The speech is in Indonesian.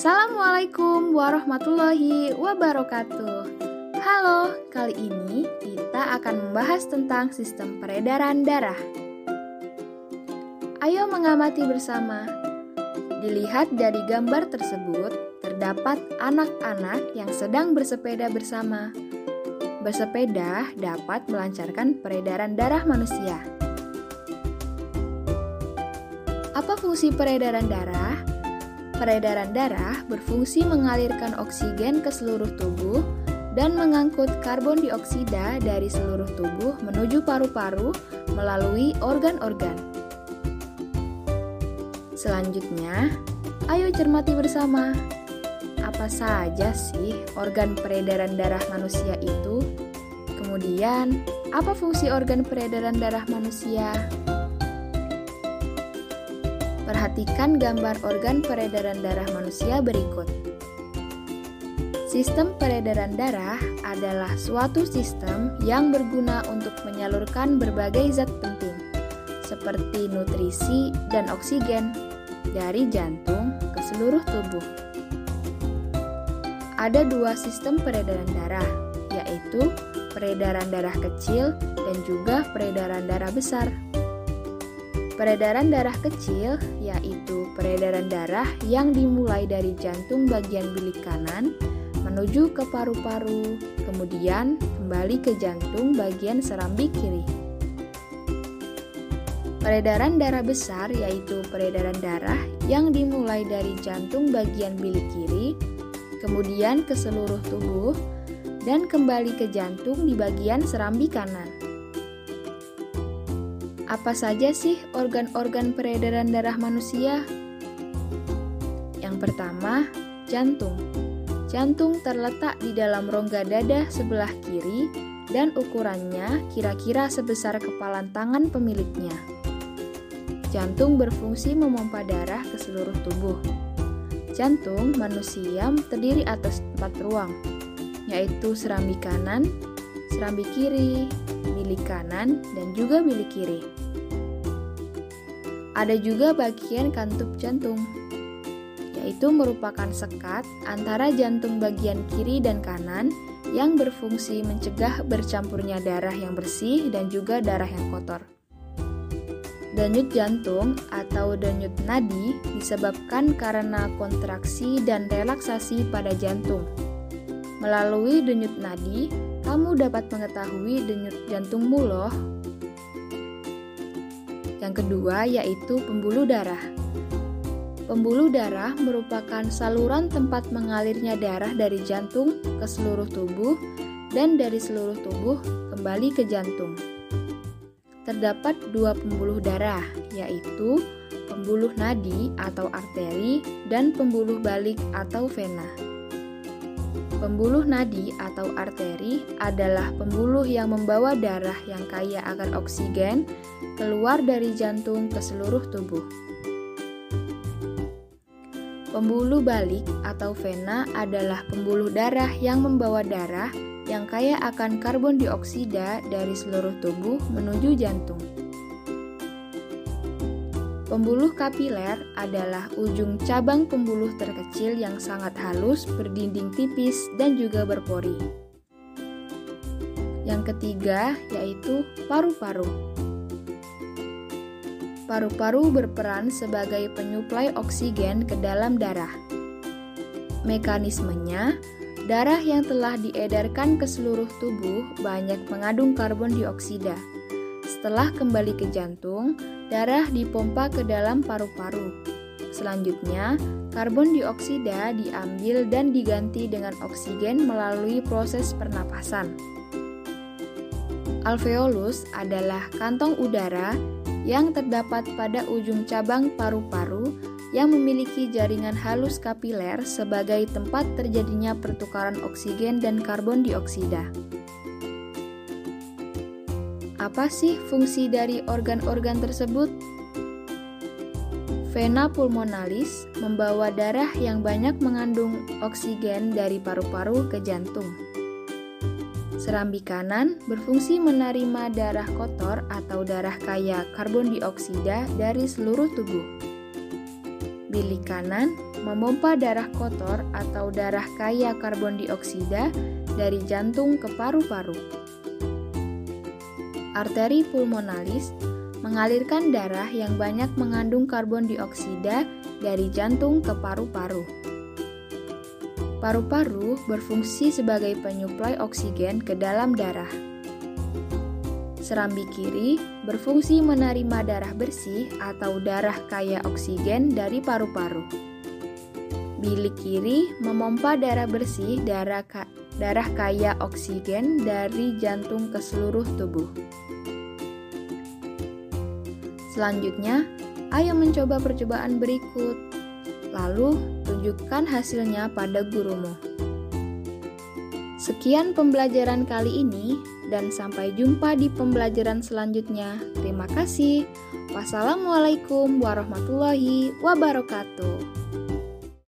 Assalamualaikum warahmatullahi wabarakatuh. Halo, kali ini kita akan membahas tentang sistem peredaran darah. Ayo mengamati bersama. Dilihat dari gambar tersebut, terdapat anak-anak yang sedang bersepeda bersama. Bersepeda dapat melancarkan peredaran darah manusia. Apa fungsi peredaran darah? Peredaran darah berfungsi mengalirkan oksigen ke seluruh tubuh dan mengangkut karbon dioksida dari seluruh tubuh menuju paru-paru melalui organ-organ. Selanjutnya, ayo cermati bersama. Apa saja sih organ peredaran darah manusia itu? Kemudian, apa fungsi organ peredaran darah manusia? Perhatikan gambar organ peredaran darah manusia berikut. Sistem peredaran darah adalah suatu sistem yang berguna untuk menyalurkan berbagai zat penting, seperti nutrisi dan oksigen, dari jantung ke seluruh tubuh. Ada dua sistem peredaran darah, yaitu peredaran darah kecil dan juga peredaran darah besar. Peredaran darah kecil yaitu peredaran darah yang dimulai dari jantung bagian bilik kanan menuju ke paru-paru, kemudian kembali ke jantung bagian serambi kiri. Peredaran darah besar yaitu peredaran darah yang dimulai dari jantung bagian bilik kiri, kemudian ke seluruh tubuh, dan kembali ke jantung di bagian serambi kanan. Apa saja sih organ-organ peredaran darah manusia? Yang pertama, jantung. Jantung terletak di dalam rongga dada sebelah kiri dan ukurannya kira-kira sebesar kepalan tangan pemiliknya. Jantung berfungsi memompa darah ke seluruh tubuh. Jantung manusia terdiri atas empat ruang, yaitu serambi kanan, serambi kiri, bilik kanan, dan juga bilik kiri. Ada juga bagian kantup jantung, yaitu merupakan sekat antara jantung bagian kiri dan kanan yang berfungsi mencegah bercampurnya darah yang bersih dan juga darah yang kotor. Denyut jantung atau denyut nadi disebabkan karena kontraksi dan relaksasi pada jantung. Melalui denyut nadi, kamu dapat mengetahui denyut jantungmu loh. Yang kedua yaitu pembuluh darah. Pembuluh darah merupakan saluran tempat mengalirnya darah dari jantung ke seluruh tubuh dan dari seluruh tubuh kembali ke jantung. Terdapat dua pembuluh darah, yaitu pembuluh nadi atau arteri dan pembuluh balik atau vena. Pembuluh nadi atau arteri adalah pembuluh yang membawa darah yang kaya akan oksigen keluar dari jantung ke seluruh tubuh. Pembuluh balik atau vena adalah pembuluh darah yang membawa darah yang kaya akan karbon dioksida dari seluruh tubuh menuju jantung. Pembuluh kapiler adalah ujung cabang pembuluh terkecil yang sangat halus, berdinding tipis, dan juga berpori. Yang ketiga yaitu paru-paru. Paru-paru berperan sebagai penyuplai oksigen ke dalam darah. Mekanismenya, darah yang telah diedarkan ke seluruh tubuh banyak mengandung karbon dioksida. Setelah kembali ke jantung, darah dipompa ke dalam paru-paru. Selanjutnya, karbon dioksida diambil dan diganti dengan oksigen melalui proses pernapasan. Alveolus adalah kantong udara yang terdapat pada ujung cabang paru-paru yang memiliki jaringan halus kapiler sebagai tempat terjadinya pertukaran oksigen dan karbon dioksida. Apa sih fungsi dari organ-organ tersebut? Vena pulmonalis membawa darah yang banyak mengandung oksigen dari paru-paru ke jantung. Serambi kanan berfungsi menerima darah kotor atau darah kaya karbon dioksida dari seluruh tubuh. Bilik kanan memompa darah kotor atau darah kaya karbon dioksida dari jantung ke paru-paru. Arteri pulmonalis mengalirkan darah yang banyak mengandung karbon dioksida dari jantung ke paru-paru. Paru-paru berfungsi sebagai penyuplai oksigen ke dalam darah. Serambi kiri berfungsi menerima darah bersih atau darah kaya oksigen dari paru-paru. Bilik kiri memompa darah bersih darah, ka darah kaya oksigen dari jantung ke seluruh tubuh. Selanjutnya, ayo mencoba percobaan berikut. Lalu, tunjukkan hasilnya pada gurumu. Sekian pembelajaran kali ini, dan sampai jumpa di pembelajaran selanjutnya. Terima kasih. Wassalamualaikum warahmatullahi wabarakatuh.